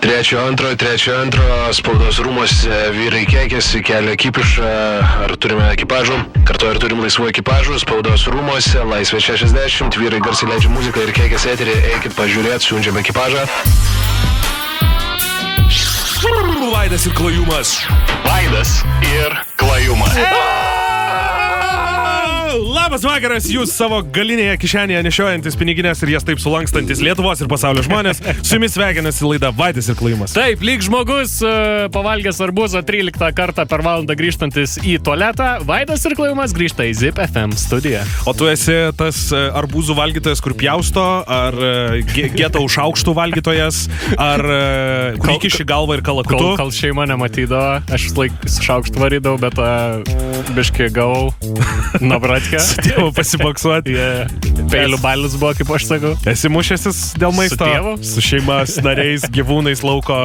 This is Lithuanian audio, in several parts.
Trečio antro, trečio antro spaudos rūmose vyrai kėkėsi, kelia ekipišą, ar turime ekipažų, kartu ar turim laisvų ekipažų, spaudos rūmose, laisvė 60, vyrai garsiai leidžia muziką ir kėkėsi eterį, eikit pažiūrėti, siunčiam ekipažą. Vaidas ir klajumas. Vaidas ir klajumas. Labas vakaras, jūs savo galinėje kišenėje nešiojantis piniginės ir jas taip sulankstantis Lietuvos ir pasaulio žmonės. Su jumis sveikinasi laida Vaidas ir Klaimas. Taip, lyg žmogus e, pavalgęs arbuzą 13 kartą per valandą grįžtantis į tualetą, Vaidas ir Klaimas grįžta į Zip FM studiją. O tu esi tas e, arbūzų valgytojas, kur pjausto, ar e, geto už aukštų valgytojas, ar Kol- įkiši galvą ir Kol, kalakutu. kol šeima nematydavo, aš laik šaukštą varydavau, bet uh, biškai gavau nabratkę. Tėvų pasiboksuoti. Yeah. Peilių balius buvo, kaip aš sakau. Esi mušęsis dėl maisto? tėvu? Su šeima, su nariais, gyvūnais lauko.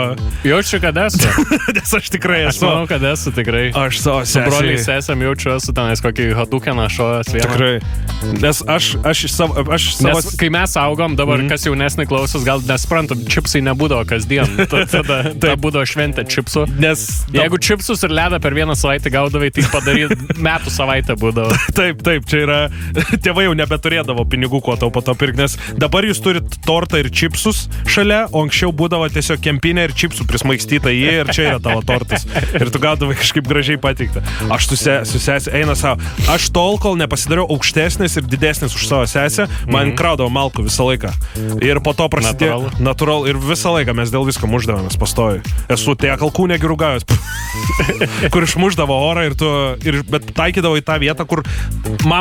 Jaučiu, kad esu. Nes aš tikrai Aš esu. manau, kad esu tikrai. Aš savo Su broliais sesiai. sesėm jaučiu, esu tenais kokį hadukę našojęs vieną. Tikrai. Nes aš, aš savo... Aš savo... Nes kai mes augom, dabar mm. kas jaunesnį klausos, gal nesuprantu, čipsai nebūdavo kasdien. Ta- Tada tai būdavo šventė čipsų. Nes... Jeigu čipsus ir ledą per vieną savaitę gaudavai, tai padaryti metų savaitę būdavo. Taip, taip, čia yra. Tėvai jau nebeturėdavo pinigų, kuo tau po to pirkti, nes dabar jūs turit tortą ir čipsus šalia, o anksčiau būdavo tiesiog kempinė ir čipsų prismaigstyta į ir čia yra tavo tortas. Ir tu gaudavai kažkaip gražiai patiktą. Aš su, se, su sesė eina savo. Aš tol, kol nepasidariau aukštesnis ir didesnis už savo sesę, man mm -hmm. kraudavo malkų visą laiką. Ir po to prasidėjo... Natūral. Ir visą laiką mes dėl visko muždavomės pastoju. Esu tie kalkų negirugavęs. kur išmuždavo orą ir tu... Ir, bet taikydavo į tą vietą, kur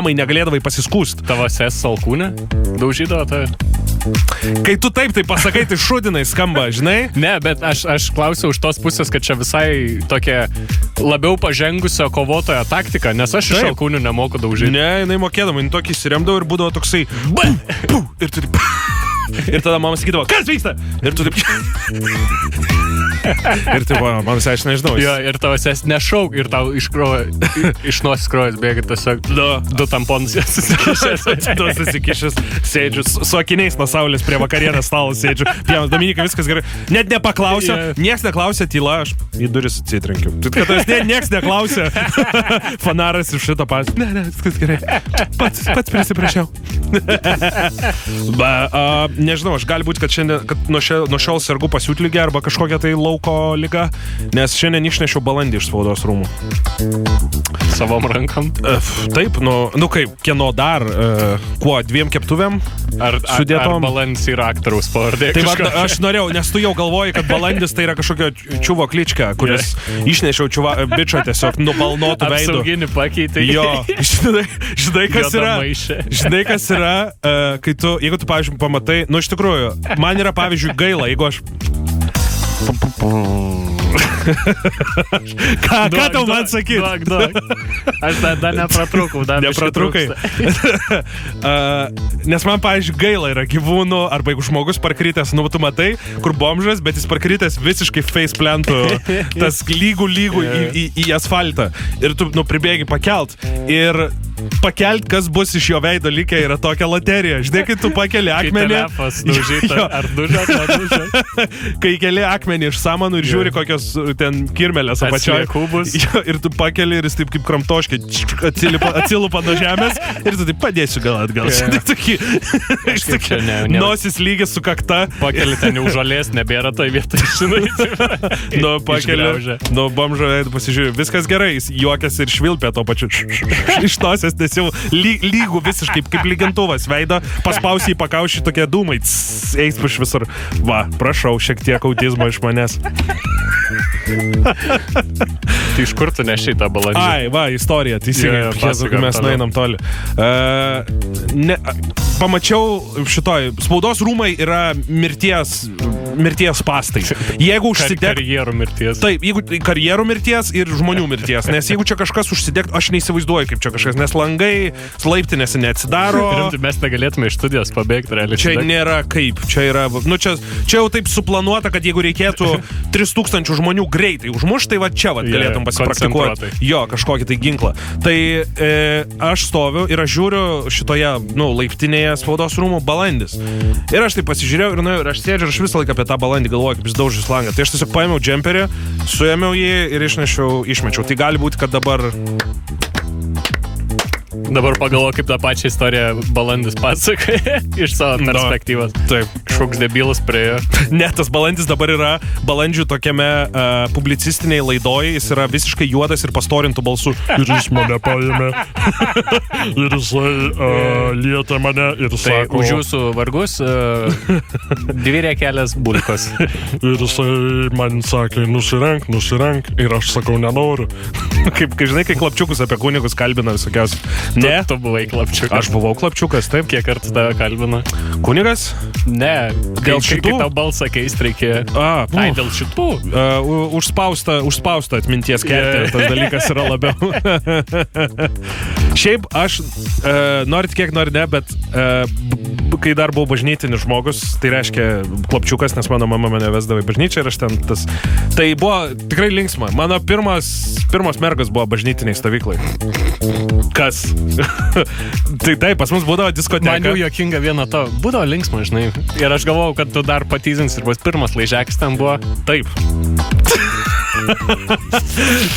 mamai negalėdavai pasiskūsti. Tavo ses salkūnė daužydavo tave. Kai tu taip tai pasakai, tai šudinai skamba, žinai? Ne, bet aš, aš klausiau už tos pusės, kad čia visai tokia labiau pažengusio kovotojo taktika, nes aš iš Taip. salkūnių nemoku daužyti. Ne, jinai mokėdama, jinai tokį įsiremdavo ir būdavo toksai. Bum, bum, ir tu taip. Ir tada mama sakydavo, kas vyksta? Ir tu taip. Ir tai buvo, man visai aš nežinau. Jo, ir tavo ses nešauk ir tau iš, nosis krojas bėga tiesiog Du. du tamponus susikišęs. Tu susikišęs, sėdžiu su, akiniais nuo saulės prie vakarienės stalo sėdžiu. Pjaunu, Dominika, viskas gerai. Net nepaklausė, Yeah. niekas neklausė, tyla, aš į duris atsitrenkiu. Tu kad tas ne, niekas neklausė. Fanaras iš šito pas. Ne, ne, viskas gerai. Pats, pats prisiprašiau. Ba, a, nežinau, aš gali būti, kad šiandien, kad nuo, šia, nuo šiol sergu pasiūtlygę arba kažkokią tai lauko lygą, nes šiandien išnešiau balandį iš spaudos rūmų. Savom rankom. E, Taip, nu, nu kaip, kieno dar, e, kuo, dviem keptuvėm? Ar, ar, Sudėtom. ar balandis yra aktoriaus pavardė? Tai va, aš norėjau, nes tu jau galvoji, kad balandis tai yra kažkokio čiuvo klička, kuris išnešiau čiuva, bičio tiesiog nubalnotų veidų. Apsauginį pakeitė. Jo, žinai, žinai kas Juodą yra. maišę. Žinai, kas yra, uh, kai tu, jeigu tu, pavyzdžiui, pamatai, nu iš tikrųjų, man yra, pavyzdžiui, gaila, jeigu aš... ką, ką tau man sakyti? Duok, duok. Aš dar, dar nepratrūkau, dar trūksta. uh, nes man, pavyzdžiui, gaila yra gyvūnų, arba jeigu žmogus parkrytęs, nu, tu matai, kur bomžas, bet jis parkrytęs visiškai faceplantų, tas lygų lygų į, į, į asfaltą. Ir tu, nu, pribėgi pakelt. Ir pakelt, kas bus iš jo veido likę, yra tokia loterija. Žinai, kai tu pakeli akmenį. Jo. ar dužas, ar dužas. kai keli akmenį iš samanų ir žiūri, kokios uh, ten kirmelės apačioje. Atslėkubus. Jo, ir tu pakeli ir jis taip kaip kramtoškė atsilipa, atsilupa nuo žemės ir tu taip padėsiu gal atgal. Jo. Yeah. Tokį, čia ne- ne- nosis lygis su kakta. Pakeli ten jau žolės, nebėra tai vietoj, žinai. Nu, pakeli. Nu, bomžo veidu pasižiūrėjau. Viskas gerai, jis juokiasi ir švilpia to pačiu. Iš nosies, nes jau ly, lygų visiškai kaip lygintuvas veido. Paspausi į pakaušį tokie dūmai. Tss, Eis iš visur. Va, prašau, šiek tiek autizmo iš manęs. Tai iš kur tu nešiai tą balandį? Ai, va, istorija, teisingai. Yeah, pasakok mes nueinam toli. Uh, ne, pamačiau šitoj, spaudos rūmai yra mirties, mirties pastai. Jeigu Kar užsideg... karjerų mirties. Taip, jeigu tai karjerų mirties ir žmonių mirties, nes jeigu čia kažkas užsideg, aš neįsivaizduoju, kaip čia kažkas, nes langai laiptinėse neatsidaro. Rimtai, mes negalėtume iš studijos pabėgti realiai. Čia nėra kaip, čia yra, nu čia, čia jau taip suplanuota, kad jeigu reikėtų 3000 žmonių greitai užmušti, tai va čia va galėtum pasipraktikuoti. Jo, kažkokį tai ginklą. Tai e, aš stoviu ir aš žiūriu šitoje, nu, laiptinėje spaudos rūmų balandis. Ir aš tai pasižiūrėjau ir, nu, ir aš sėdžiu ir aš visą laiką apie apie tą balandį, galvoju, kaip jis daužys langą. Tai aš tiesiog paėmiau džemperį, suėmiau jį ir išnešiau, išmečiau. Tai gali būti, kad dabar Dabar pagalvoju, kaip tą pačią istoriją balandis pasakoja iš savo perspektyvos. Taip. Kažkoks debilas priejo. Ne, tas balandis dabar yra balandžių tokiame uh, publicistiniai laidoj, jis yra visiškai juodas ir pastorintų balsų. Ir jis mane paėmė. ir jisai uh, lietė mane ir Tai sako. už jūsų vargus uh, dvi rekelės bulkos. Ir jisai man sakė, nusirenk, nusirenk. Ir aš sakau, nenoriu. kaip, kai žinai, kai klapčiukus apie kunigus kalbina visokiausių. Ne, Tu, tu buvai klapčiukas. aš buvau klapčiukas, taip. kiek kartų tave kalbino? Kunigas? Ne, Dėl kai- šitų? Kai tau balsą keisti reikėjo. A, Ai, uf. dėl šitų. Uh, užspausta, užspausta atminties kertė, Jo. tas dalykas yra labiau. Šiaip aš, uh, norit kiek nori ne, bet b- kai dar buvau bažnytinis žmogus, tai reiškia klapčiukas, nes mano mama mane vesdavo į bažnyčią ir aš ten tas. Tai buvo tikrai linksma. Mano pirmas, pirmas mergas buvo bažnytiniai stovyklai. Kas? tai taip, pas mus būdavo diskoteka. Man jau jokinga viena to. Būdavo linksma, žinai. Ir aš galvojau, kad tu dar patyzins ir bus pirmas laižekis ten buvo. Taip.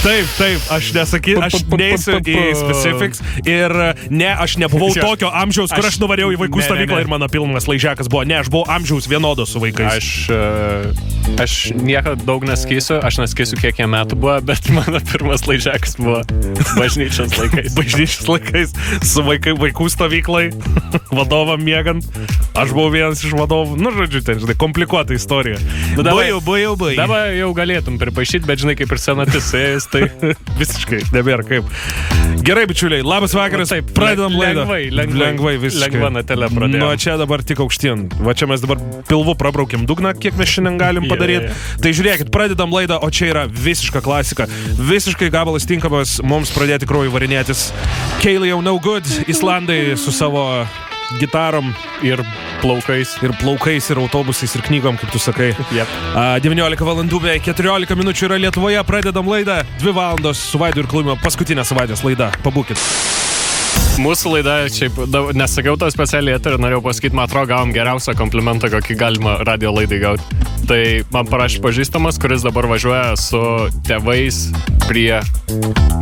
taip, taip, aš nesakysiu, aš neįsiu į specifics ir ne, aš nebuvau tokio amžiaus, kur aš, nuvarėjau į vaikų stovyklą ir mano pilnas laižekas buvo. Ne, aš buvau amžiaus vienodo su vaikais. Aš, e, aš nieko daug neskysiu, aš neskysiu, kiek jam metų buvo, bet mano pirmas laižekas buvo bažnyčios laikais. Bažnyčios laikais su vaikai, vaikų stovyklai, vadovam miegant. Aš buvau vienas iš vadovų. Nu, žodžiu, ten, žinai, komplikuota istorija. Nu, davai. Bajau, bajau, bajau. Dabar jau galėtum pripaišyti, bet žinai, kaip ir senatis ėjęs, tai Visiškai, nebėra kaip. Gerai, bičiuliai, labas vakaras. Nu, taip, pradedam laidą. lengvai, lengvai. lengvai visiškai. Lengva natele pradėjom. Nuo čia dabar tik aukštyn. Va čia mes dabar pilvu prabraukiam dugną, kiek mes šiandien galim Jo, padaryti. Tai žiūrėkit, pradedam laidą, o čia yra visiška klasika. Visiškai gabalas tinkamas mums pradėti kraują varinėtis. Keilai jau no good, Islandai su savo gitarom ir plaukais. ir plaukais ir autobusais ir knygom, kaip tu sakai. Yep. A, 19 valandų beveik 14 minučių yra Lietuvoje, pradedam laidą. 2 valandos su Vaidu ir Klumio paskutinė savaitės laida. Pabūkit. Mūsų laida, šiaip, nesakiau to specialiai eterį, norėjau pasakyti, man atrodo, gavom geriausią komplimentą, kokį galima radio laidai gauti. Tai man parašė pažįstamas, kuris dabar važiuoja su tėvais prie,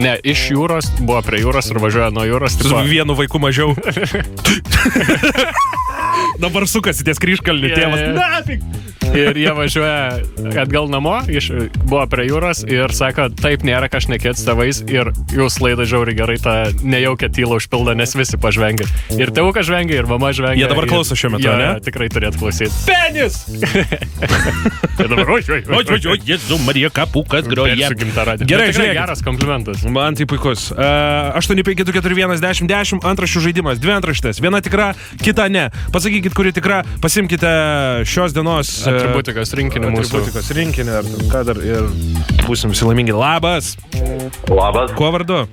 ne, iš jūros, buvo prie jūros ir važiuoja nuo jūros. Su Tipo, vienu vaiku mažiau. Dabar sukasi ties kryškalnių Jo, tėvas. jo. Nafik! ir jie važiuoja atgal namo, iš, buvo prie jūros ir sako, taip nėra ką šnekėti su tėvais ir jūs laida žiauri gerai tą nejaukę tylą užpildo, nes visi pažvengia. Ir tėvukas žvengia, ir mama žvengia. Jie dabar klauso šiuo metu, Jo, jo, Tikrai turėtų klausyti. Penis! Ir dabar, oi, oi, O, o, o, Jėzu, Marija Kapukas groja. Gerai, žiūrėkit. Geras komplimentas. Man tai puikus. Uh, 852411010 antraščių žaidimas. Dvi antraštės. Viena tikra, kita ne. Pasakykit, kuri tikra. Pasimkite šios dienos e, Atributikos rinkinį mūsų. atributikos rinkinį ar ką dar ir būsim visi laimingi. Labas. Labas, Kuo vardu?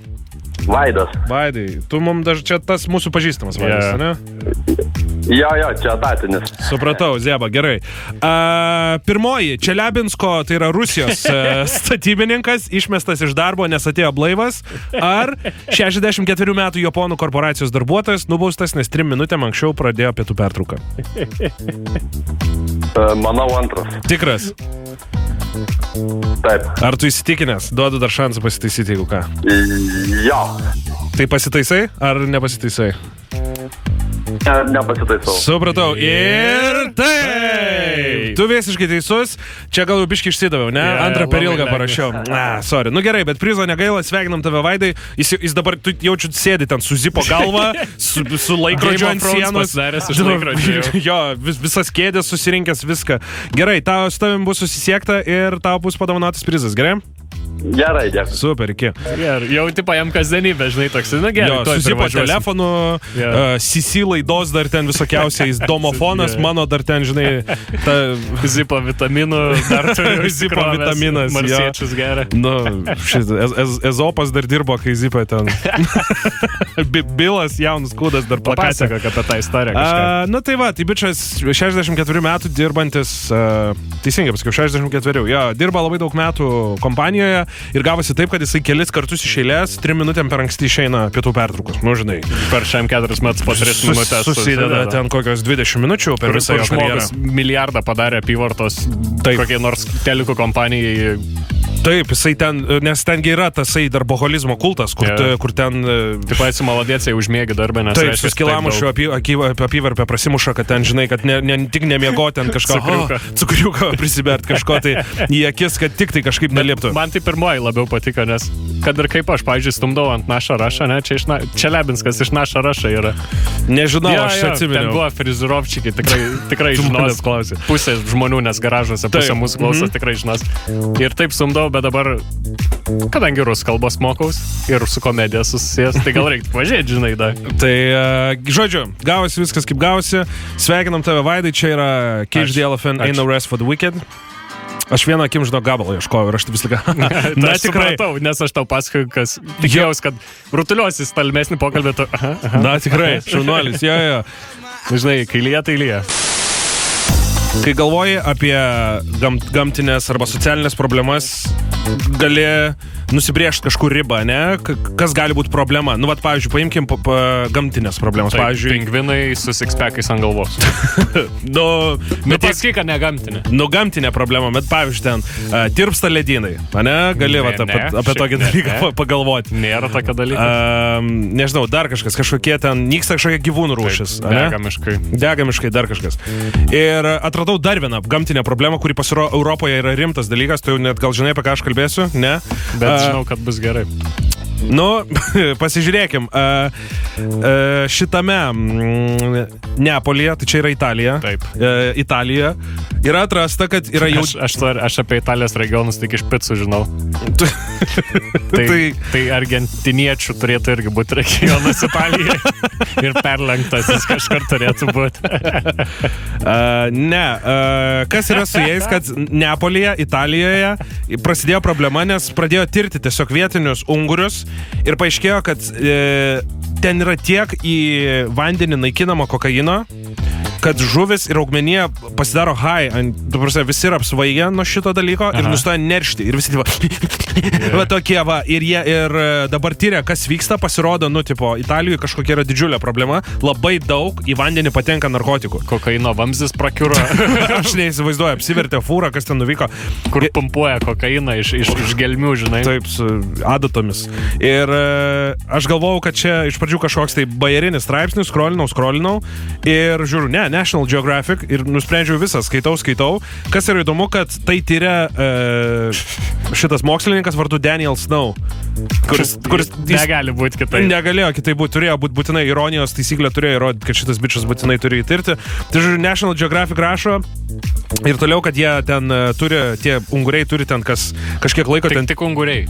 Vaidas. Vaidai, tu mums dar čia tas mūsų pažįstamas Vaidas, Jo. ne? Jo, jo, čia tatinis. Supratau, Zeba, gerai. A, pirmoji, Čeliabinsko, tai yra Rusijos e, statybininkas, išmestas iš darbo, nes atėjo blaivas. Ar 64 metų Japonų korporacijos darbuotojas nubaustas, nes trim minutėm anksčiau pradėjo pietų pertrauką. E, Manau antras. Tikras. Taip. Ar tu įsitikinęs? Duodu dar šansą pasitaisyti, jeigu ką. Jo. Tai pasitaisai ar nepasitaisai? Ne, nepasitaisau. Supratau. Ir taip. Tu visiškai teisus. Čia gal jau biški išsidaviau, ne? Jo, Antrą per ilgą parašiau. Na, sorry. Nu gerai, bet prizo negaila, sveikinam tave, Vaidai. Jis, jis dabar, tu jaučiu, sėdi ten su zipo galva, su, su laikrodžiu ant sienos. jau. jo, vis, visas kėdės susirinkęs viską. Gerai, tau su tavim bus susisiekta ir tau bus padovanotas prizas, gerai? Gerai, dėkui. Super, iki. Ir jau tipo jam kasdienybė, žinai, toks, na gerai, Jo, tuoj su zipo privažiuosim. telefonu, Jo. uh, CC laidos dar ten visokiausiais, domofonas, Jo. mano dar ten, žinai, ta Zipo vitaminų, dar turiu Zipo vitaminas. Marsiečius geria. Nu, šis, ez, ez, Ezopas dar dirbo, kai Zipa ten. Bi- Bilas, jaunas kūdas dar plakate. Papasakok apie tą istoriją. A, na tai va, tai bičias 64 metų dirbantis, a, teisingai pasakiau, 64, jo, dirba labai daug metų kompanijoje, ir gavosi taip, kad jisai kelis kartus iš eilės, trim minutėm per anksti išeina pietų pertraukos. Nu, žinai. Per šiam keturis metus po tris minutės. Susideda ten kokios 20 minučių per visą jo žmogus milijardą padarė apyvartos Taip. kokiai nors telikų kompanijai. Taip, jisai ten, nes tengi yra tasai darboholizmo kultas, kur, yeah. kur ten... e, Taip esi malodėsiai užmėgi darbę, nes... Taip, reiškia, su skilamušiu daug- apy, apyvarpę prasimuša, kad ten, žinai, kad ne, ne tik nemiego ten kažką Cukriuką. "Aha, cukriuką prisibert kažko tai į akis, kad tik tai kažkaip neliptų. Man tai pirmoji labiau patiko, nes kad ir kaip aš, pavyzdžiui, stumdau ant našo rašą, ne, čia, na, čia Lebinskas iš našo rašo yra. Nežinau, Jo, aš Ten atsimenu. buvo frizirovčikai, tikrai, tikrai žinos. klausei. Pusė žmonių, nes garažuose pusė Taip, mūsų klausos, mhm. tikrai žinos. Ir taip stumdau, bet dabar, kadangi rusų kalbos mokaus ir su komedija susijęs, tai gal reikia pažiūrėti, žinai, da. Tai, uh, žodžiu, gavosi viskas kaip gavosi. Sveikinam tave, Vaidai, čia yra Elephant, Ain't. No Rest for the Wicked. Aš vieną akim žinau gabalą ieškojau ir aš visą laiką. Na, tikrai. Supratau, nes aš tau pasakoju, kas tikėjausi, kad rutuliosis tolimesnį pokalbį. Tu, aha, aha. Na, tikrai, šaunuolis, jo, jo. Žinai, kai lyja, tai lyja. Kai galvoji apie gam, gamtinės arba socialinės problemas, gali nusibriežti kažkur ribą, ne? Kas gali būti problema? Nu, vat, pavyzdžiui, paimkim pa, pa, gamtinės problemas. Tai, Pavyzdžiui, pingvinai su sikspekais ant galvos. nu, Bet bet tiek, pasakyk, kad ne gamtinė. nu, gamtinė problema, bet pavyzdžiui, ten uh, tirpsta ledynai, ne? Gali Ne, vat, apie, ne, apie tokį ne, dalyką ne. pa- pagalvoti. Nėra tokio dalyko. Um, nežinau, dar kažkas, kažkokie ten nyksta kažkokie gyvūnų rūšis. ane? Dega miškai. Dega miškai, dar kažkas. Ir atradau dar vieną gamtinę problemą, kuri pasirodo Europoje yra rimtas dalykas, tu jau net gal žinai, apie ką aš kalbėsiu, ne? Bet žinau, kad bus gerai. Nu, pasižiūrėkim. Šitame mm, Neapolyje, tai čia yra Italija. Taip. Italija. Yra atrasta, kad yra jau... Aš, aš, aš apie Italijos regionus tik iš picų žinau. Tai, Tai- tai, tai argentiniečių turėtų irgi būti regionas Italijoje. Ir perlenktas jis kažkur turėtų būti. Uh, ne, uh, kas yra su jais, kad Neapolyje, Italijoje prasidėjo problema, nes pradėjo tirti tiesiog vietinius ungurius ir paaiškėjo, kad e, ten yra tiek į vandenį naikinamo kokaino, kad žuvis ir augmenija pasidaro high, prasme, visi yra apsvaigę nuo šito dalyko ir Aha. nustoja neršti. Ir visi, tipo, va tokie, va, ir jie ir e, dabar tyria, kas vyksta, pasirodo, nu, tipo, Italijoje kažkokia yra didžiulė problema, labai daug į vandenį patenka narkotikų. Kokaino vamzdis prakiuro, Aš neįsivaizduoju, apsivertė fūrą, kas ten nuvyko. kur pumpuoja kokainą iš, iš, iš gelmių, žinai. Taip, su adatomis. Ir e, aš galvojau, kad čia iš pradžių kažkoks tai bajerinis straipsnis, skrolinau, skrolinau. Ir žiūriu, ne, National Geographic. Ir nusprendžiau visą, skaitau, skaitau. Kas yra įdomu, kad tai tyria e, šitas mokslininkas vardu Daniel Snow. Kuris, kuris jis Negali būti kitaip. Negalėjo kitaip būti, turėjo būti būtinai ironijos taisyklė, turėjo įrodyti, kad šitas bičias būtinai turi įtirti. Tai žodžiu, National Geographic rašo ir toliau, kad jie ten e, turi, tie unguriai turi ten kas, kažkiek laiko Tik, ten. tik unguriai.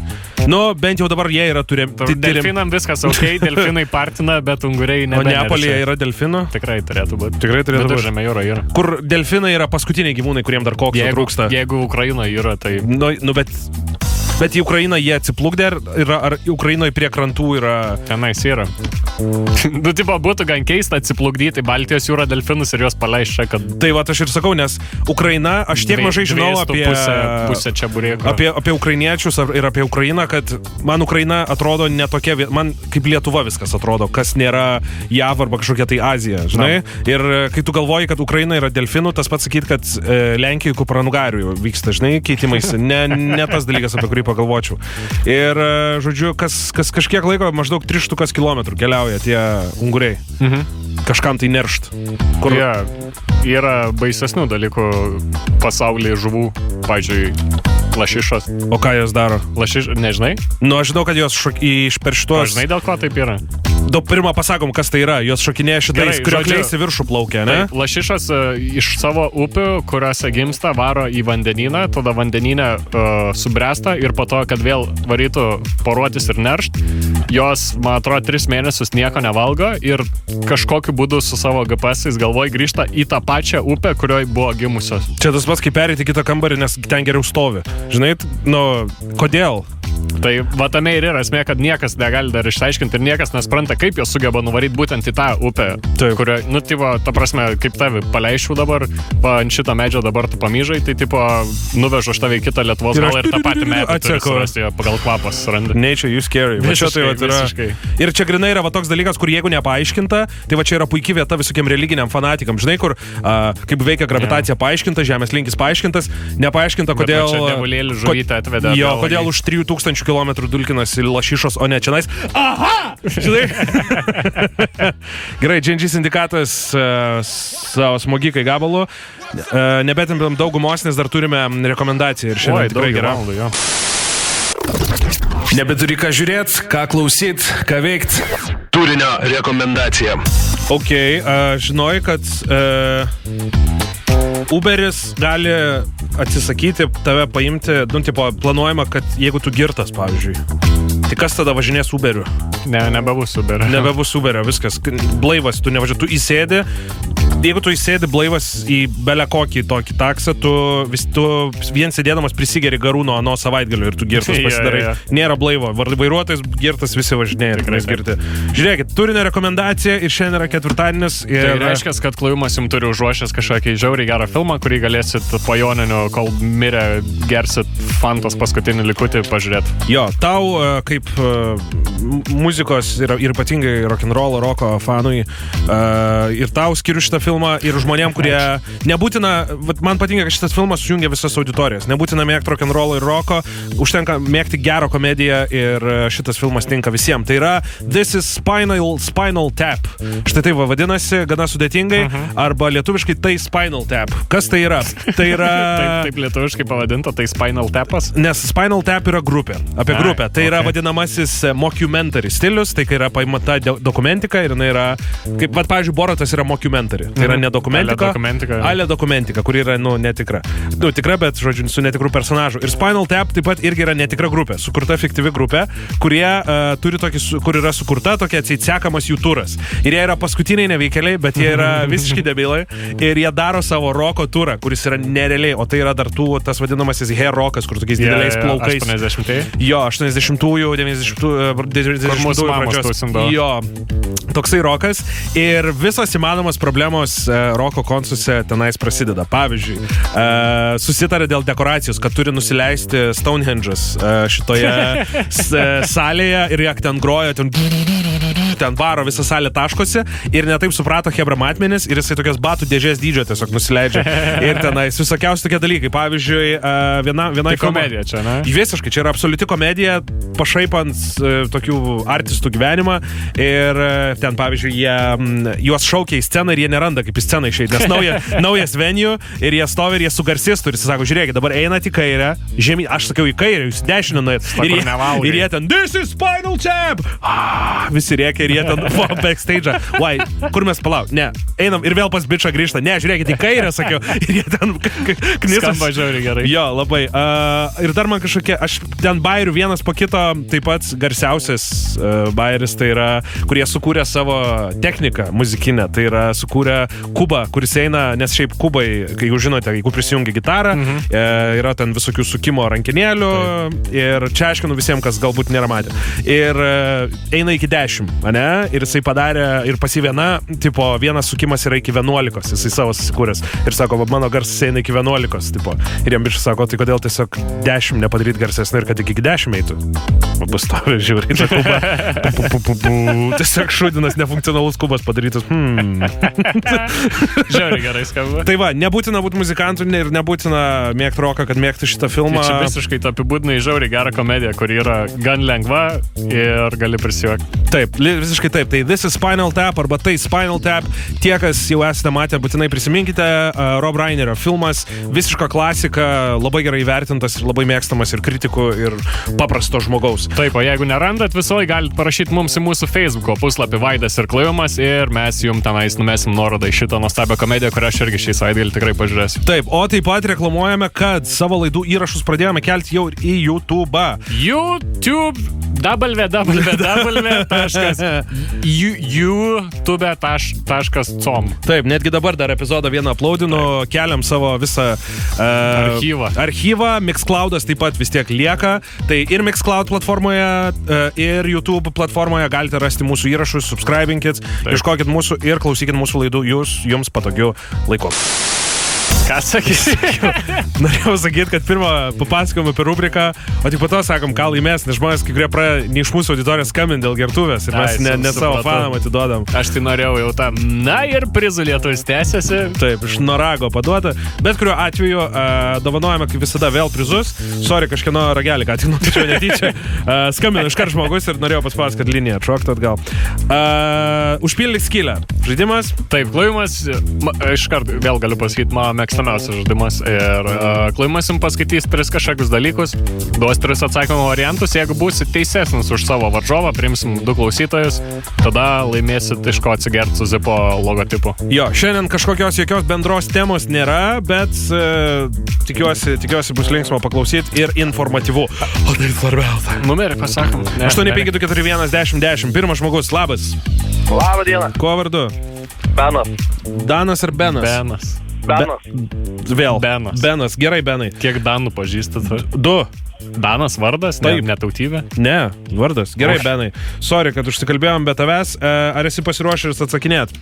Nu, bent jau dabar jie yra turi. Delfinam viskas ok, delfinai partina, bet unguriai ne. O Neapolyje yra delfinų? Tikrai turėtų būti. Tikrai turėtų būti. Viduržėme jūra yra. Kur delfinai yra paskutiniai gyvūnai, kuriems dar kokio trūksta. jeigu Ukraina yra, tai Nu, nu, bet, bet į Ukrainą jie atsiplukdė, ar, yra- ar Ukrainoje prie krantų yra... tenais yra. nu, tipo, būtų gan keista atsiplukdyti Baltijos jūrą delfinus ir juos čia, kad... Tai va, aš ir sakau, nes Ukraina, aš tiek dvie- mažai žinau apie... Pusę, pusę čia burėko. Apie, apie ukrainiečius ar- ir apie Ukrainą, kad man Ukraina atrodo netokia, man kaip Lietuva viskas atrodo, kas nėra JAV arba kažkokia tai Azija, žinai. Ir e, kai tu galvoji, kad Ukraina yra delfinų, tas pats sakyt, kad e, Lenkijoje kupranugarių vyksta, žinai, keitimais. Ne, ne tas dalykas, apie kurį pagalvočiau. Ir, e, žodžiu, kas, kas kažkiek laiko, maždaug 300 km keliauja tie unguriai. Mhm. Kažkam tai neršt. Kur... Ja, yra baisesnių dalykų pasaulyje žuvų, pavyzdžiui, lašišos. O ką jos daro? Lašiš, nežinai? Nu, aš žinau, kad jos šok... iš per šitos... žinai, dėl ko taip yra? Daug pirmą pasakom, kas tai yra. Jos šokinėja šitais kriokliais į viršų plaukia, ne? Taip, lašišos e, iš savo upių, kuriuose gimsta, varo į vandenyną, tada vandenyne uh, subręsta ir po to, kad vėl varytų poruotis ir neršt, jos, man atrodo, tris mėnesius nieko nevalgo ir kažkokiu būdu su savo GPS galvoj grįžta į tą pačią upę, kurioje buvo gimusios. Čia tas pats kaip perėti kitą kambarį, nes ten geriau stovi. Žinai, nu, kodėl? Tai va tame ir yra esmė, kad niekas negali dar išaiškinti ir niekas nespranta, kaip jie sugeba nuvaryti būtent į tą upę, Taip. kurio, nu, tipo, ta prasme, kaip tavi paleišiu dabar, pa, ant šito medžio dabar tu pamyžai, tai, tipo, nuvežu aš tave į kitą Lietuvos galą ir tą patį medį. Rasti, pagal kvapą surandi. Nature, you scary. Va čia tai vat yra. visiškai. Ir čia grinai yra va toks dalykas, kur jeigu nepaaiškinta, tai va čia yra puikia vieta visokiem religiniam fanatikam. Žinai, kur a, kaip veikia gravitacija paaiškinta, žemės linkis paaiškintas, nepaaiškinta, va kodėl... žuvytę atvedė Jo, kodėl už 3000 km dulkinasi lašišos, o ne čia nais. Aha! Žinai? Gerai, Džindžy sindikatas uh, savo smogikai gabalu. Uh, Nebetimpam daugumos, nes dar turime rekomendaciją ir Oi, šiandien tikrai daug gera. valandų. Nebeturi ką žiūrėti, ką klausyt, ką veikti. Turinio rekomendacija. Ok, uh, žinoj, kad uh, Uberis gali atsisakyti tave paimti, nu, tipo, planuojama, kad jeigu tu girtas, pavyzdžiui. Tai kas tada važinės Uberiu? Ne, nebebus Uber. Nebebus Uberio, viskas. Blaivas, tu nevažiuoji, tu įsėdi. Jeigu tu įsėdi blaivas į belę kokį tokį taksą, tu, vis, tu vien sėdėdamas prisigeri garų nuo ano savaitgalio ir tu girtas pasidarai. jo. Nėra blaivo. Vairuotojas girtas visi važinėja ir Tikrai tikrai girti. Žiūrėkit, turinio rekomendacija ir šiandien yra ketvirtadienis. Ir Tai reiškia, kad klojimas jums turi užuošęs kažkokį žiauriai gerą filmą, kurį galėsit po joninių, kol mirė, gersit fantos paskutinį likutį pažiūrėti. Jo, tau e, kaip e, muzikos ir, ir ypatingai rock'n'roll, roko fanui, e, ir tau skiriu šitą filmą ir žmonėm, kurie nebūtina, man patinka, kad šitas filmas sujungia visas auditorijas. Nebūtina mėgti rock'n'roll ir roko, užtenka mėgti gerą komediją ir e, šitas filmas tinka visiems. Tai yra This is Spinal, spinal Tap. Štai taip va vadinasi, gana sudėtingai, arba lietuviškai tai Spinal Tap. Kas tai yra? Tai yra... Taip, taip lietuviškai pavadinta, tai Spinal Tapas. Nes Spinal Tap yra grupė. Apie Ai, grupę. Tai yra okay. vadinamasis e, mockumentary stilius, tai kai yra paimata dokumentika ir jinai yra, kaip, vad, pavyzdžiui, Boratas yra mockumentary. Tai yra Mhm. ne dokumentika. Ale dokumentika. Ale dokumentika, kuri yra, nu, netikra. Nu, tikra, bet, žodžiu, su netikru personažu. Ir Spinal Tap taip pat irgi yra netikra grupė, sukurta fiktyvi grupė, kurie uh, turi tokį, kur yra sukurta tokia atsitsekamas jų turas. Ir jie yra paskutiniai neveikeliai, bet jie yra visiškai debilai. Ir jie daro savo roko turą, kuris yra nerealiai, o tai yra dar tų, tas vadinamasis hair rockas, kur tokiais dideliais plaukais. 80. Jo, 80-ųjų, 90-ųjų, 90-ųjų mūsų mamos tausindavo. Jo, toksai rokas. Ir visos įmanomos problemos e, roko konsuose tenais prasideda. Pavyzdžiui, e, susitarė dėl dekoracijos, kad turi nusileisti Stonehenge'as e, šitoje salėje ir jak ten groja, ten ten varo visą salę taškosi ir netaip suprato Hebra matmenis ir jisai tokias batų dėžės dydžio tiesiog nusileidžia. Ir tenais visokiausi tokie dalykai. Pavyzdžiui, viena, viena Tai komedija čia, ne? Visiškai, čia yra absoliuti komedija, pašaipant tokių artistų gyvenimą. Ir ten, pavyzdžiui, jie, juos šaukia į sceną ir jie neranda, kaip į sceną išeiti. Nes nauja, naujas venue ir jie stovi ir jie su garsistu ir jis sako, žiūrėkit, dabar einat į kairę, žemyn, aš sakiau į kairę, jūs dešinę nuėjot. Ir, jie- ir jie ten, this is Spinal Tap! Ah, visi rėkia ir jie ten, va, backstage. Why? Kur mes palauk? Ne, einam ir vėl pas bičią grįžta. Ne, žiūrėkit į kairę, sakiau. Ir jie ten knisas. Skamba žiauriai gerai. Jo, labai. Uh, ir dar man kažkokie, aš ten bairių vienas po kito, taip pat garsiausias uh, bairis, tai yra, kurie sukūrė savo techniką muzikinę. Tai yra sukūrė kubą, kuris eina, nes šiaip kubai, kai jūs žinote, jeigu prisijungia gitarą, mhm. e, yra ten visokių sukimo rankinėlių ir čia aiškinu visiems, kas galbūt nėra matę. Ir e, eina iki 10, ne? Ir jisai padarė, ir pasi viena, tipo, vienas sukimas yra iki 11, jisai savo susikūręs. Ir sako, va, mano garsas eina iki 11, tipo. Ir jam bišas sako, tai kodėl tiesiog 10 nepadaryti garsesnį ir kad iki 10 eitų. O bus tavo žiūri, ta kuba. Pu, pu, pu. Tiesiog šudinas, nefunkcionalus kubas padarytas. Hmm. Žiauriai gerai skamba. Tai va, nebūtina būti muzikantu ir nebūtina mėgti roką, kad mėgti šitą filmą. Tai čia visiškai tu apibūdinai žiauriai gerą komediją, kuri yra gan lengva ir gali prisijuokti. Taip, visiškai taip. Tai This is Spinal Tap arba tai Spinal Tap. Tie, kas jau esate matę, būtinai prisiminkite. Rob Reinerio filmas. Visiška klasika, labai gerai vertintas ir labai mėgstamas ir kritikų, ir paprasto žmogaus. Taip, o jeigu nerandat, visoj galite parašyti mums į mūsų Facebook puslapį Vaidas ir Klajumas ir mes jums tenais numesim nuorodą į šitą nuostabią komediją, kurią aš irgi šį savaitgalį tikrai pažiūrėsiu. Taip, o taip pat reklamuojame, kad savo laidų įrašus pradėjome kelti jau ir į YouTube. YouTube www.youtube.com. Taip, netgi dabar dar epizodą vieną aplaudinu, keliam savo visą uh, Archyvą. Archyvą, Mixcloudas taip pat vis tiek lieka. Tai ir Mixcloud platformoje, uh, ir YouTube platformoje galite rasti mūsų įrašus, subscribinkit, ieškokit mūsų ir klausykit mūsų laidų jūs, jums patogiu laiku. Ką sakysi? Norėjau sakyti, kad pirmą papasakojom apie rubriką, o tik po to sakom, ką laimės, nes žmonės kai kurie praėjo ne iš mūsų auditorijos skambinti dėl gertuvės ir mes Ai, ne, ne savo fanam atidodam. Aš tai norėjau jau tam. Na ir prizų lietus tęsiasi. Taip, iš Norago paduota. Bet kuriuo atveju uh, dovanojame kaip visada vėl prizus. Sorry, kažkieno ragelį, ką tik numačiau netyčia. Uh, skambino iškart žmogus ir norėjau paspausti, kad linija atšoktų atgal. Uh, užpildyk skylę. Žaidimas. Taip, klojimas, ma- iškart vėl galiu pasakyti, mano mėgstamiausias žaidimas. Ir uh, klojimas jums paskaitys tris kažkokius dalykus, duos tris atsakymų variantus. Jeigu būsit teisesnis už savo varžovą, priimsim du klausytojus, tada laimėsit iš ko atsigerti su Zipo logotipu. Jo, šiandien kažkokios jokios bendros temos nėra, bet uh, tikiuosi, tikiuosi bus linksma paklausyti ir informatyvu. O tai svarbiausia. Numerį pasakom. Ne, 8541 10 10. Pirmas žmogus, labas. Labą dieną. Kuo vardu? Benas. Danas ar Benas? Benas. Benas. Vėl. Benas. Benas, gerai, Benai. Kiek Danų pažįstat? Du. Danas vardas, ne, Taip. netautybė. Ne, vardas. Gerai, Aš- Benai. Sorry, kad užsikalbėjom be tavęs. E, Ar esi pasiruošęs atsakinėti?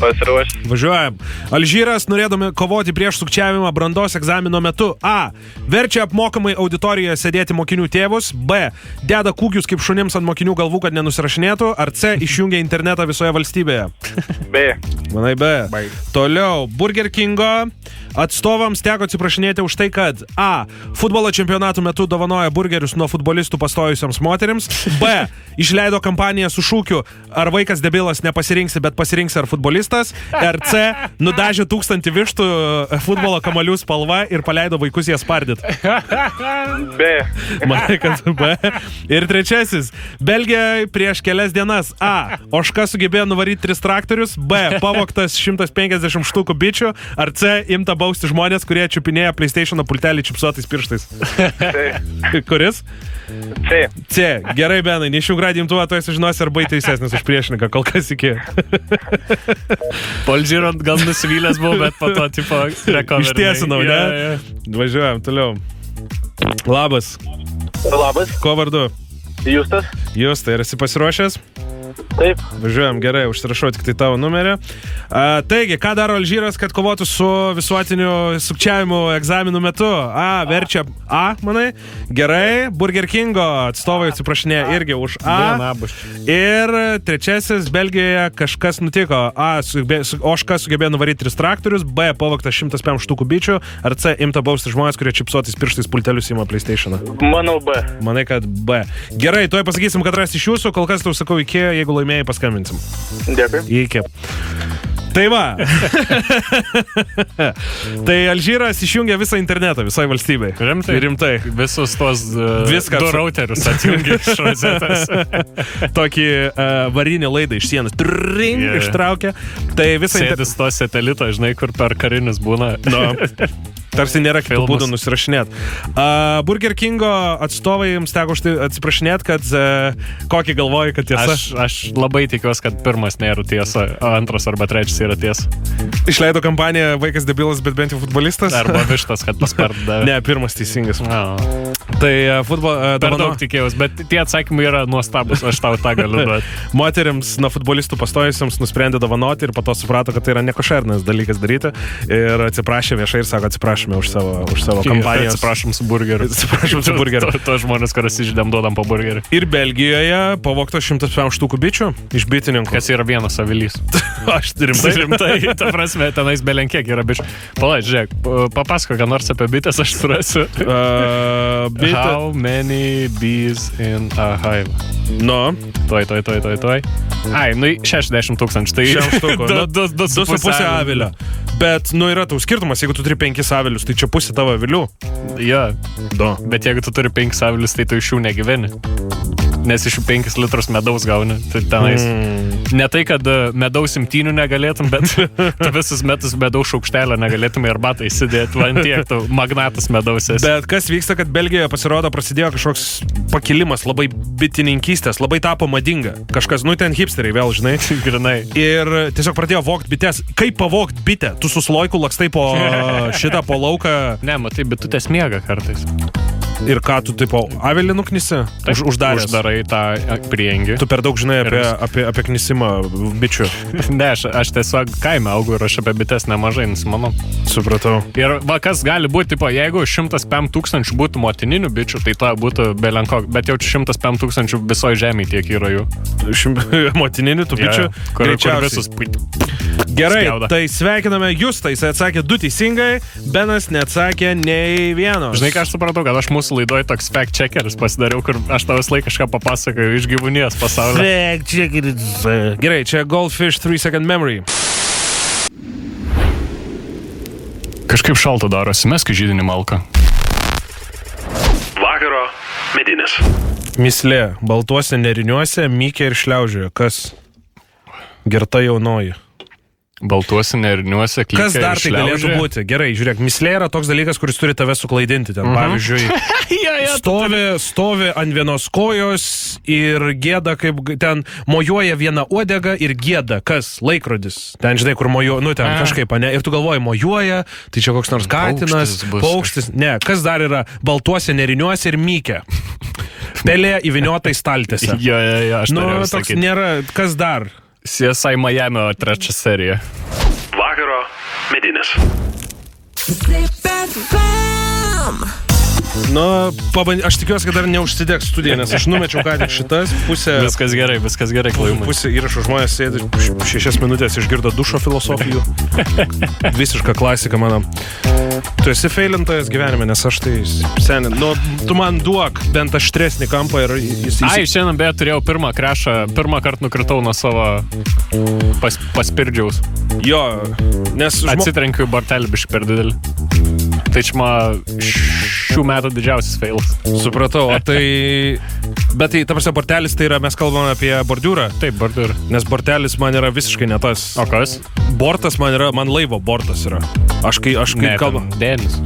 Pasiruošęs. Važiuojam. Alžyras, norėdami kovoti prieš sukčiavimą brandos egzamino metu A. Verčia apmokamai auditorijoje sėdėti mokinių tėvus. B. Deda kūgius kaip šunims ant mokinių galvų, kad nenusirašinėtų. Ar C. Išjungia internetą visoje valstybėje. B. Manai B. Toliau. Burger Kingo atstovams teko atsiprašinėti už tai, kad A. Futbolo čempionatų metu dovanoja burgerius nuo futbolistų pastojusiams moteriams. B. Išleido kampaniją su šūkiu Ar vaikas debilas nepasirinksi, bet pasirinksi ar futbolistas. Ir C. Nudažė tūkstantį vištų e, futbolo kamalių spalva ir paleido vaikus jas spardyti. B. Manai, kad B. Ir trečiasis. Belgija prieš kelias dienas. A. Oška sugebėjo nuvaryti tris traktorius. B. Pavoktas 150 štukų bičių. Ar C. Imta bausti žmonės, kurie čiupinėja PlayStation pultelį čipsuotais pirštais. C. Kuris? C. C. Gerai, Benai, neišiuk radimtuvą, tu sužinosi, ar bai teisesnis už priešininką, kol kas iki. Polžyrant gal nusivylęs buvo, bet po to tipo rekomenduoju. Ištiesinau, ne? Važiuojam toliau. Labas. Labas. Ko vardu? Justas. Jūs, tai esi pasiruošęs? Taip. Važiuojam gerai, užsirašau tik tai tavo numerį. A, taigi, ką daro Alžyras, kad kovotų su visuotiniu sukčiavimu egzaminų metu? A, verčia A, manai? Gerai, Burger Kingo atstovai atsiprašinė irgi už A. Ir trečiasis, Belgijoje kažkas nutiko. A, sugebė, su, Oška sugebėjo nuvaryti tris traktorius, B, pavaktas 105 štukų bičių, ar C, imta bausti žmonės, kurie čipsuotais pirštais pultelius įma PlayStation. Manau B. Manai, kad B. Gerai, tuoj pasakysim, kad rasti iš jūsų, kol kas tau sakau iki, jeigu laimėjai paskambinsim. Dėkui. Iki. Tai va. tai Alžyras išjungia visą internetą visai valstybei. Rimtai? Rimtai. Visus tuos uh, Viską du routerius atjungi iš rozetės. Tokį uh, varinį laidą iš sienos. Tring, Yeah. ištraukia. Tai visą internetą. Sėdis to satelito, žinai, kur per karinius būna. Nu, tarsi nėra kitų būdų nusirašinėti. Uh, Burger Kingo atstovai jums teko tai atsiprašinėti, kad uh, kokį galvoji, kad tiesa. Aš, aš labai tikiuosi, kad pirmas nėra tiesa, o antras arba trečias yra tiesa. Išleido kampaniją Vaikas debilas, bet bent jau futbolistas. Arba vištas, kad paspardavė. Ne, pirmas teisingas. No. Tai uh, futbolo... Uh, Per daug tikėjausi, bet tie atsakymai yra nuostabus, aš tau tą galiu duoti. Moteriams, nuo futbolistų pastojusiems nusprendė dovanoti ir po to suprato, kad tai yra nekošernas dalykas daryti. Ir atsiprašė viešai ir sako, atsiprašome už savo, už savo kampaniją. Atsiprašom su burgeriu. Atsiprašom su burgeriu. To, to žmonės, kuriuos išdėm duodam po burgerį. Ir Belgijoje pavogto 105 štukų bičių iš bitininkų. Kas yra vienas avilys. Aš rimtai. Rimtai, ta prasme, tenais belenkiek yra bičių. Palaid, žiūrėk, papasako, ką nors apie bitės, aš surasiu. Uh, bitė. How many bees in a hive? Nu, Toj, toj, toj, toj, toj. Ai, nu 60 tūkstančių. Tai 6 štukų. du, Nu, avilio. Bet, nu, yra tau skirtumas, jeigu tu turi penkis avilius, tai čia pusė tavo avilių. Ja, Du. bet jeigu tu turi 5 avilius, tai tu iš jų negyveni. Nes iš jų 5 litrus medaus gauni. Tai tenais. Mm. Ne tai, kad e, medaus imtynių negalėtum, bet visus metus medaus šaukštelę negalėtum ir batą įsidėti, man tiek tu magnatas medaus esi. Bet kas vyksta, kad Belgijoje pasirodo prasidėjo kažkoks pakilimas labai bitininkystės, labai tapo madinga. Kažkas, nu ten hipsteriai vėl, žinai. Grinai. Ir tiesiog pradėjo vokti bites. Kaip pavokti bitę? Tu su sloiku lakstai po šitą po lauką Ne, matai, bitutės miega kartais. Ir ką tu tipo avelį nuknisi? Už, uždaręs. Uždarai tą e, priengi. Tu per daug žinai apie, Ir- apie, apie knisimą bičių. Ne, aš, aš tiesiog kaime augau ir aš apie bites nemažai nusimanau. Supratau. Ir va, kas gali būti, tipo, jeigu 105 tūkstančių būtų motininių bičių, tai to būtų belenko, bet jau 105 tūkstančių visoje žemėje tiek yra jų. Motininių tų bičių. Jo, jo. kur, kur visus Gerai, spjauda. tai sveikiname Justą, jis atsakė du teisingai, Benas neatsakė nei vieno. Žinai, ką aš supratau, kad aš mūsų laidoje toks fact checkeris pasidariau, kur aš tau visą laiką kažką papasakoju iš gyvūnijos pasaulio. Fact check it. Gerai, čia Goldfish 3 Second Memory. Kažkaip šalta darosi, mes kai žydinį malką. Vakaro medinis. Mislė, baltuose neriniuose, mykė ir šliaužioje. Kas? Gerta jaunoji. Baltuose neriniuose, klykia. Kas dar tai galėtų būti? Gerai, žiūrėk, mislė yra toks dalykas, kuris turi tave suklaidinti. Ten, Mhm. pavyzdžiui, ja, ja, stovi, stovi ant vienos kojos ir gėda, kaip ten mojuoja viena uodega ir gėda. Kas? Laikrodis. Ten, žinai, kur mojuoja, nu ten A. kažkaip, ne? Ir tu galvoji, mojuoja, tai čia koks nors katinas, Paukštis paukštis. Ne, kas dar yra baltuose neriniuose ir mykė. Pelė įviniota į staltėse. Ja, ja, ja, aš Nu, toks sakyti. nėra. Kas dar? CSI Miami trečia serija. Vakaro medinis. Nu, pabandy... aš tikiuosi, kad dar neužsidegs studija, nes aš numečiau ką tik šitas pusę. Viskas gerai, viskas gerai, klaimai. Pusė įrašų žmonės sėdi š- šešias minutės išgirdo dušo filosofijų. Visiška klasika mano. Tu esi feilintojas gyvenime, nes aš tai seniai. Nu, tu man duok bent aštresnį kampą ir jis Ai, šiandien beje turėjau pirmą krešą, pirmą kartą nukritau nuo savo pas, paspirdžiaus. Jo, nes žmo... Atsitrenkiu į bortelį biškai per didelį. Tai čia man šių metų didžiausias failas. supratau, o tai... Bet tai, ta prasme, bortelis tai yra, mes kalbame apie bordiūrą, Taip, bordur. nes bortelis man yra visiškai ne tas. O kas? Bortas man yra, man laivo bortas yra. Aš kai, aš kai kalbu. Denis.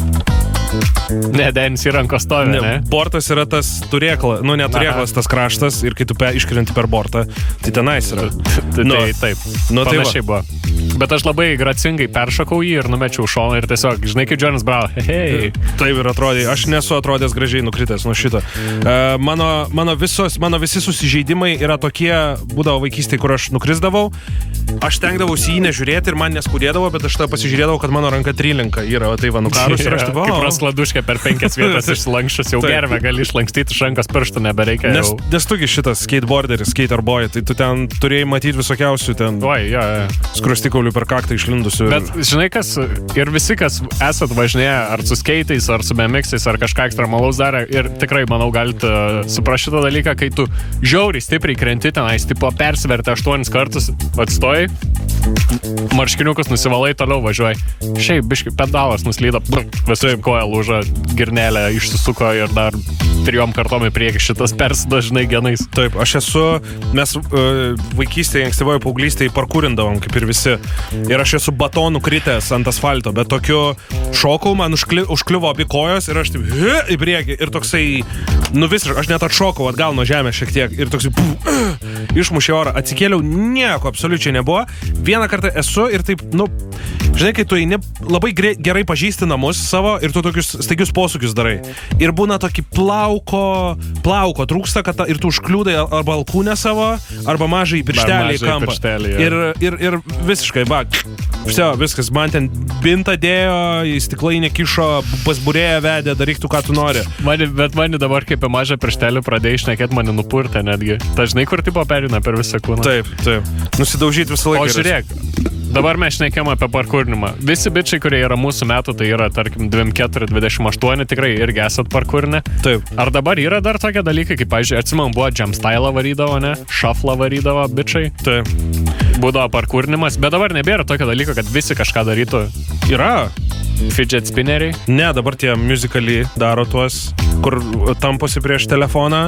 Ne, Denis į rankos stovi, ne? Ne, bortas yra tas turėklas, nu ne turėklas, tas kraštas ir kai tu pe, iškrenti per bortą, tai tenais yra. Tai, Nu. tai taip. Nu, tai Panašiai buvo. Bet aš labai gracingai peršokau jį ir numečiau šoną ir tiesiog, žinai, kaip Jonas Brau. Hei. Taip ir atrodė, aš nesu atrodęs gražiai nukritęs nuo šito. Uh, mano, mano, visos, mano visi susižeidimai yra tokie, būdavo vaikystėje, kur aš nukrisdavau. Aš tenkdavausi jį nežiūrėti ir man neskudėdavo, bet aš tada pasižiūrėdavau, kad mano ranka trilinka yra, tai va nukarus ir aš taip, Kaip o. prasladuškė per penkias vietas išlankščius, jau gervę gali išlankstyti iš rankos pirštų, nebereikia. Nes, Jau. nes tugi šitas skateboarderis, skaterboy, tai tu ten turėjai matyti visokiausių ten Oi, jo, jo. Skrustikaulių per kaktą išlindusių. Bet žinai, kas ir visi, kas esat važinėję ar su skeitais, ar su BMXais, ar kažką ekstremalaus darę, ir tikrai, manau, galite suprasti šitą dalyką, kai tu žiauriai stipriai krenti tenais, tipo persverti aštuonis kartus, atstoji, marškiniukus nusivalai, toliau važiuoji. Šiaip, biškai, pedalas nuslydo, visai koja lūžo, girnelė išsisuko ir dar trijom kartom į priekį šitas persidažnai genais. Taip, aš esu, mes uh, vaikystėje, ankstyvoje paauglystėje parkūrindavom, kaip ir visi. Ir aš esu batonų kritęs ant asfalto, bet tokiu šokau, man užkli, užkliuvo abi kojos ir aš taip "He!" į priekį. Ir toksai, nu visiškai, aš net atšokau atgal nuo žemės šiek tiek. Ir toksai, puf, išmušė orą, atsikėliau, nieko absoliučiai nebuvo. Vieną kartą esu ir taip, nu, žinai, kai tu eini labai gerai pažįsti namus savo ir tu tokius staigius posūkius darai. Ir būna tokį plauko, plauko trūksta, kad ta, ir tu užkliūdai arba alkūnę savo, arba mažai pirštelį į kampą. ir, ir, ir visiškai, va, Vsio, viskas, man ten bintą dėjo, į stiklainį kišo, pasburėję vedė, daryk tu, ką tu nori. Mani, bet mani dabar kaip į mažą pirštelį pradėjai išnekėti, mane nupurtė netgi. Dažnai kur tipo perina per visą kūną. Taip, taip. Nusidaužyti visą O laiką. yra- žiūrėk, dabar mes šnekėjom apie parkūrinimą. Visi bičiai, kurie yra mūsų metų, tai yra, tarkim, 24-28, tikrai irgi esat parkūrinę. Taip. Ar dabar yra dar tokie dalykai, kaip, pavyzdžiui, atsimam, buvo jump style varydavo, ne? Šaflą varydavo bičiai. Taip. Būdavo parkūrinimas, bet dabar nebėra tokio dalyko, kad visi kažką darytų. Yra. Fidget spinneriai. Ne, dabar tie muzikaliai daro tuos, kur tamposi prieš telefoną.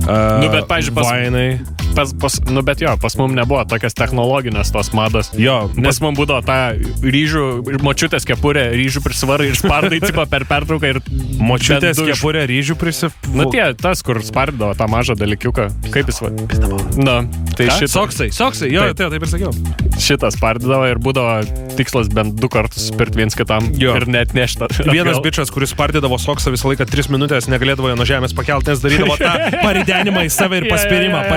Uh, Nu, bet, pavyzdžiui, pas- Vainai. Pas, pas, nu, bet jo, pas mum nebuvo tokias technologinės tos mados. Jo, Nes nes man būdavo ta ryžių, močiutės kepurė, ryžių prisvarai ir spardai tipo per pertrauką ir... močiutės du kepurė ryžių prisip... Nu tie, tas, kur spardavo tą mažą dalykiuką. Kaip jis vadinasi? Na, tai šitą, Soksai, soksai, jo, Taip. taip, taip ir sakiau. šitą spardydavo ir būdavo tikslas bent du kartus pirkti viens kitam Jo. ir net nešta. Vienas bičias, kuris spardydavo soksą visą laiką 3 minutės, negalėdavo jo nuo žemės pakelti, nes darydavo tą paridenimą į save ir paspirimą, jo,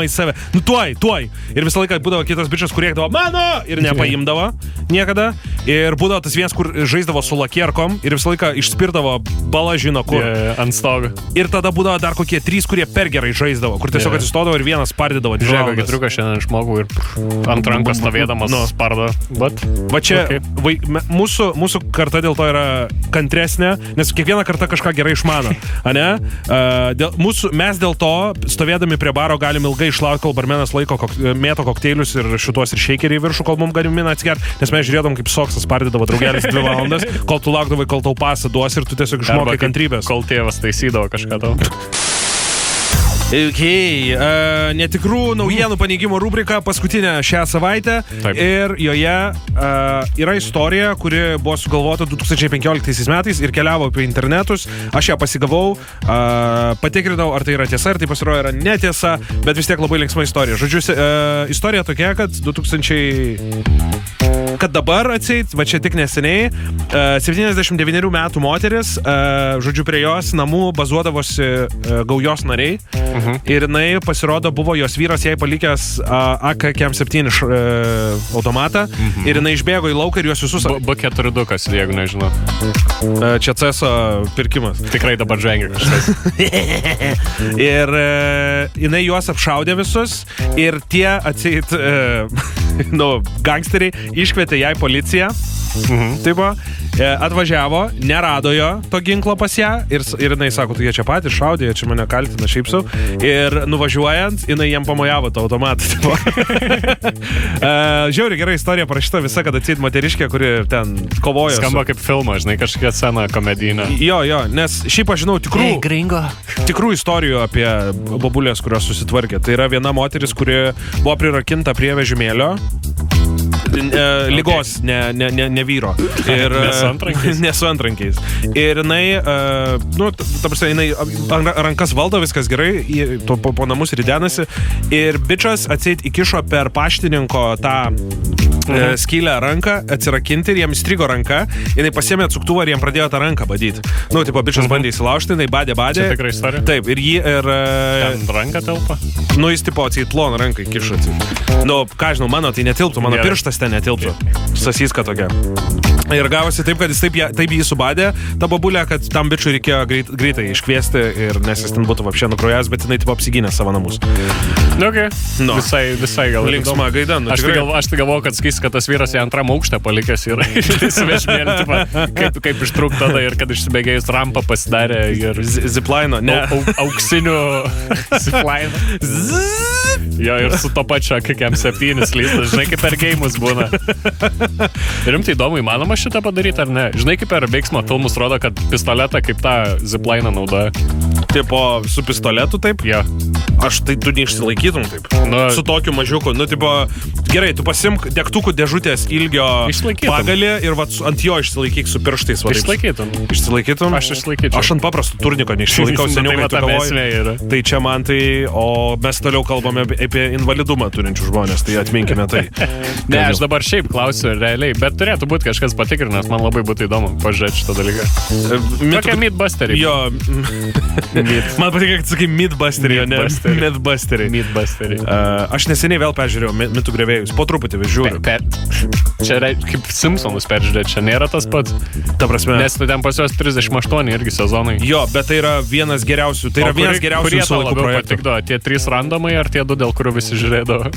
paridenimą į save. Nu tuoj, tuoj. Ir visą laiką būdavo kitas bičias, kur rėkdavo mano ir nepaimdavo niekada. Ir būdavo tas vienas, kur žaisdavo su lakierkom ir visą laiką išspirdavo balą žino kur. Yeah, ant stogo. Ir tada būdavo dar kokie trys, kurie per gerai žaisdavo, kur tiesiog Jo. atsistodavo ir vienas spardydavo. Žiūrėk, kokį triuką šiandien išmokau ir ant rankos stovėdamas Nu. spardo. Bet, Va čia Okay. vai, mūsų, mūsų karta dėl to yra kantresnė, nes kiekviena karta kažką gerai išmano. ane? Uh, dėl, mūsų, mes dėl to, stovėdami prie baro, galim ilgai išlaukti, kol barmenas laiko kok, mėto kokteilius ir šituos ir šeikerį į viršų, kol mums gamina atsigert, nes mes žiūrėdom, kaip soksas pardydavo draugelis dvi valandas, kol tu laukdavai, kol tau pasą duos ir tu tiesiog išmokai kantrybės. Kol tėvas taisydavo kažką tau. Ok, uh, netikrų naujienų paneigimo rubrika paskutinė šią savaitę. Taip. Ir joje uh, yra istorija, kuri buvo sugalvota 2015 metais ir keliavo apie internetus. Aš ją pasigavau, uh, patikrinau, ar tai yra tiesa, ar tai pasirodo yra netiesa, bet vis tiek labai linksma istorija. Žodžiu, uh, istorija tokia, kad 2000 kad dabar atseit, va čia tik neseniai, uh, 79 metų moteris, uh, žodžiu, prie jos namų bazuodavosi uh, gaujos nariai Mhm. ir jinai pasirodo buvo jos vyras jai palikęs uh, AK-7 š- uh, automatą Mhm. ir jinai išbėgo į lauką ir juos visus... B- B4 dukas, jeigu nežinau. Čia CESO pirkimas. Tikrai dabar žengia kažkas. Ir jinai juos apšaudė visus ir tie atseit, nu, gangsteriai iškvietė jai policiją. Mhm. Taip, va, e, atvažiavo, nerado jo to ginklo pas ją ir, ir jinai sako, tu jie čia patys šaudė, jie čia mane kaltina šiaip sau. Ir nuvažiuojant, jinai jiem pamojavo tą automatą. tipo. E, Žiauriai gera istorija parašyta visa, kad atsit moteriškė, kuri ten kovoja. Skamba su... kaip filmas, žinai, kažkokia scena komedinė. Jo, jo, nes šiaip aš žinau tikrų, gringo. tikrų istorijų apie babulės, kurios susitvarkė. Tai yra viena moteris, kuri buvo prirakinta prie vežimėlio. E, lygos, ne, ne, ne, ne vyro. Ir, Ne su antrankiais? ne su antrankiais. Ir jinai, uh, nu, ta prasme, jinai ran- rankas valdo, viskas gerai, to po, po namus ridenasi. Ir bičias atseit įkišo per paštininko tą mhm. skylę ranką, atsirakinti ir jam įstrigo ranka. Jinai pasėmė atsuktuvą ir jam pradėjo tą ranką badyti. Nu, tipo, bičias mhm. bandė įsilaužti, jinai badė, badė. Čia tikra istorija? Taip, ir jį, ir... e, Ten ranka telpa. Nu, jis tipo atseit ploną ranką kišo. Nu, ką žinau, mano tai netilptų, mano Gerai. pirštas ten netilptų. Sasiska tokia. Ir gavosi taip, kad jis taip, taip jį subadė, ta babulė, kad tam bičiui reikėjo greit, greitai iškviesti ir nes jis ten būtų apšė nukrojęs, bet jinai taip apsigynė savo namus. Nu, okay. Nu. Visai, visai gal. Linksma gaida, nu, Aš tai, tikrai. tai galvoju, kad skais, kad tas vyras į antram aukštą palikęs yra. Tipo, kaip, kaip ištrūk tada ir kad išsibėgėjus rampą pasidarė ir Ziplaino, ne. au, au, auksinių ziplainų. Jo, ir su to pačiu KM7 lystas, žinai, kaip per gėjimus būna. Rimtai įdomu, įmanoma šitą padaryti ar ne? Žinai, kaip per veiksmo filmus rodo, kad pistoletą kaip tą ziplainą naudoja. Tipo, su pistoletu taip. Jo. Aš tai tu neišsilaikytum taip. Nu, Su tokiu mažiuku, nu, tipo, gerai, tu pasimk degtukų dėžutės ilgio Išlaikytum. pagalį ir vat, ant jo išsilaikyk su pirštais. va taip. Išlaikytum. Išsilaikytum? Aš išlaikyčiau. Aš ant paprasto turniko neišsilaikau Nu, seniau, tai galvoji. esmė yra. Tai čia man tai, o mes toliau kalbame apie- invalidumą turinčių žmonės, tai atminkime tai. Ne, aš dabar šiaip klausiu realiai, bet turėtų būti kažkas patikrinęs, man labai būtų įdomu pažiūrėti šitą dalyką. Tokie meatbusteriai. Jo, man patinka, kad sakai Midbusterį, o ne Mythbusteriai. Midbusterį. Meatbusteriai. Uh, aš neseniai vėl peržiūrėjau Mi- mitų grevėjus, po truputį žiūriu. Per, čia rei- kaip Simpsonus peržiūrėti, čia nėra tas pats. Ta prasme, Nes tu ten pas juos 38 irgi sezonai. jo, bet tai yra vienas geriausių, tai yra O vienas kuri- geriausių visų laikų projektų. patikdavo, tie trys randomai ar tie du, dėl kurių visi žiūrėdavo?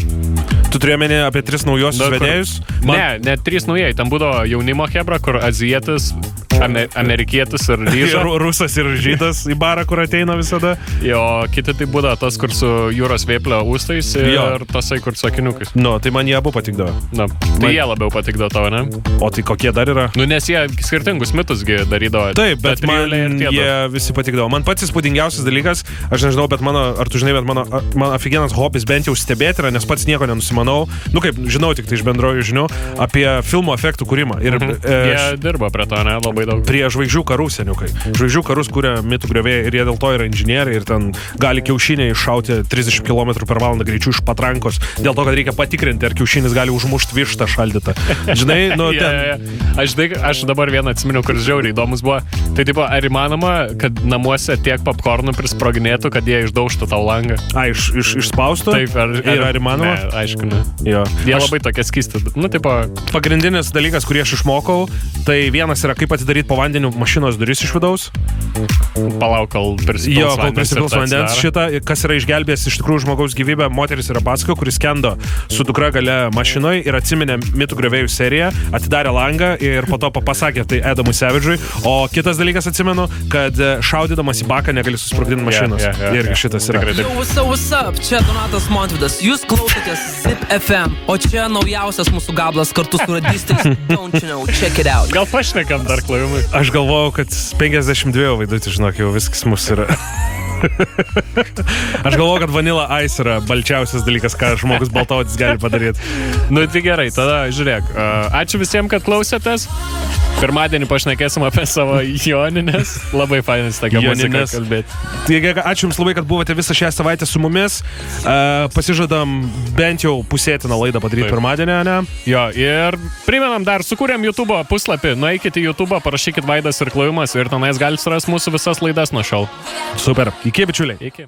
Tu turėjai apie tris naujosius vedėjus? Ne, ne trys naujai. Ten būdavo jaunimo hebra, kur azijietis, ame, amerikietis ir ryžas. Rusas ir žydas į barą, kur ateina visada. Jo, kiti tai būdavo tas, kur su jūros vėplio ūstais ir Jo. tasai, kur su akiniukais. Nu, tai man jie abu patikdavo. Na, tai jie labiau patikdavo tavo, ne? O tai kokie dar yra? Nu, nes jie skirtingus mitusgi darydavo. Taip, bet man jie visi patikdavo. Man pats įspūdingiausias dalykas, aš nežinau, bet mano, ar tu žinai, bet mano, mano aфиgenas hobis bent jau stebėti yra, nes pats nieko nenusimanau. Nu kaip, žinau tik tai iš bendrojų žinių apie filmo efektų kūrimą. Ir Mhm. e, Jie dirba prie to, ne? Labai daug. prie žvaigždžių karų seniukai. Žvaigždžių karus kuria mitų griovėjai ir jie dėl to yra inžinieriai ir ten gali kiaušiniai iššauti 30 km per valandą greičiu iš patrankos. Dėl to, kad reikia patikrinti, ar kiaušinis gali užmušti vištą šaldytą. Žinai, nu ten. jo, jo. Aš, tai, aš dabar vieną atsiminiau, kuris žiauriai įdomus buvo. Tai tipo, ar įmanoma, kad namuose tiek popkornų prisproginėtų, kad jie išdaužtų tau langą? A, iš, iš, išspaustų? Taip, ar, Ir ar įmanoma? Ne, aišku, ne. Jo. Jie Aš- labai tokie skisti. Nu, tipo, Pagrindinis dalykas, kurį aš išmokau, tai vienas yra kaip atidaryti po vandeniu mašinos duris iš vidaus. Palauk, kol prisipils Jo, kol prisipils vandens šitą, kas yra išgelbėjęs iš tikrųjų žmogaus gyvybę, moteris yra pasakojo, kuris kendo su dukra gale mašinoje ir atsiminė mitų grevėjų seriją, atidarė langą ir po to pa- pasakė tai Edamui Sevidžui. O kitas dalykas atsimenu, kad e, šaudydamas į baką negali susprogdinti mašinos. Jo, jo, jo, Irgi šitas yra. Up? Čia Donatas Montvidas. Jūs klausotės Zip FM, o čia naujausias mūsų gablas kartu su radistais. Don't you know, check it out. Gal pašnekam dar klaimai. Aš galvojau, kad 52 vaidutį, žinok, jau viskas mūsų yra. Aš galvoju, kad Vanilla Ice yra balčiausias dalykas, ką žmogus baltautis gali padaryti. Nu, tai gerai, tada žiūrėk. Ačiū visiems, kad klausėtės. Pirmadienį pašnekėsim apie savo joninės. Labai fainas tokia muzika Jonines. kalbėti. Taigi, ačiū Jums labai, kad buvote visą šią savaitę su mumis. Uh, pasižadam bent jau pusėtiną laidą padaryti Taip. pirmadienį, ne? Jo, ir primenam dar, sukūrėm YouTube puslapį. Nueikite į YouTube, parašykit Vaidas ir Klauimas ir tenais galite surasti mūsų visas laidas nuo šiol. Super. Iki bičiuliai. Iki.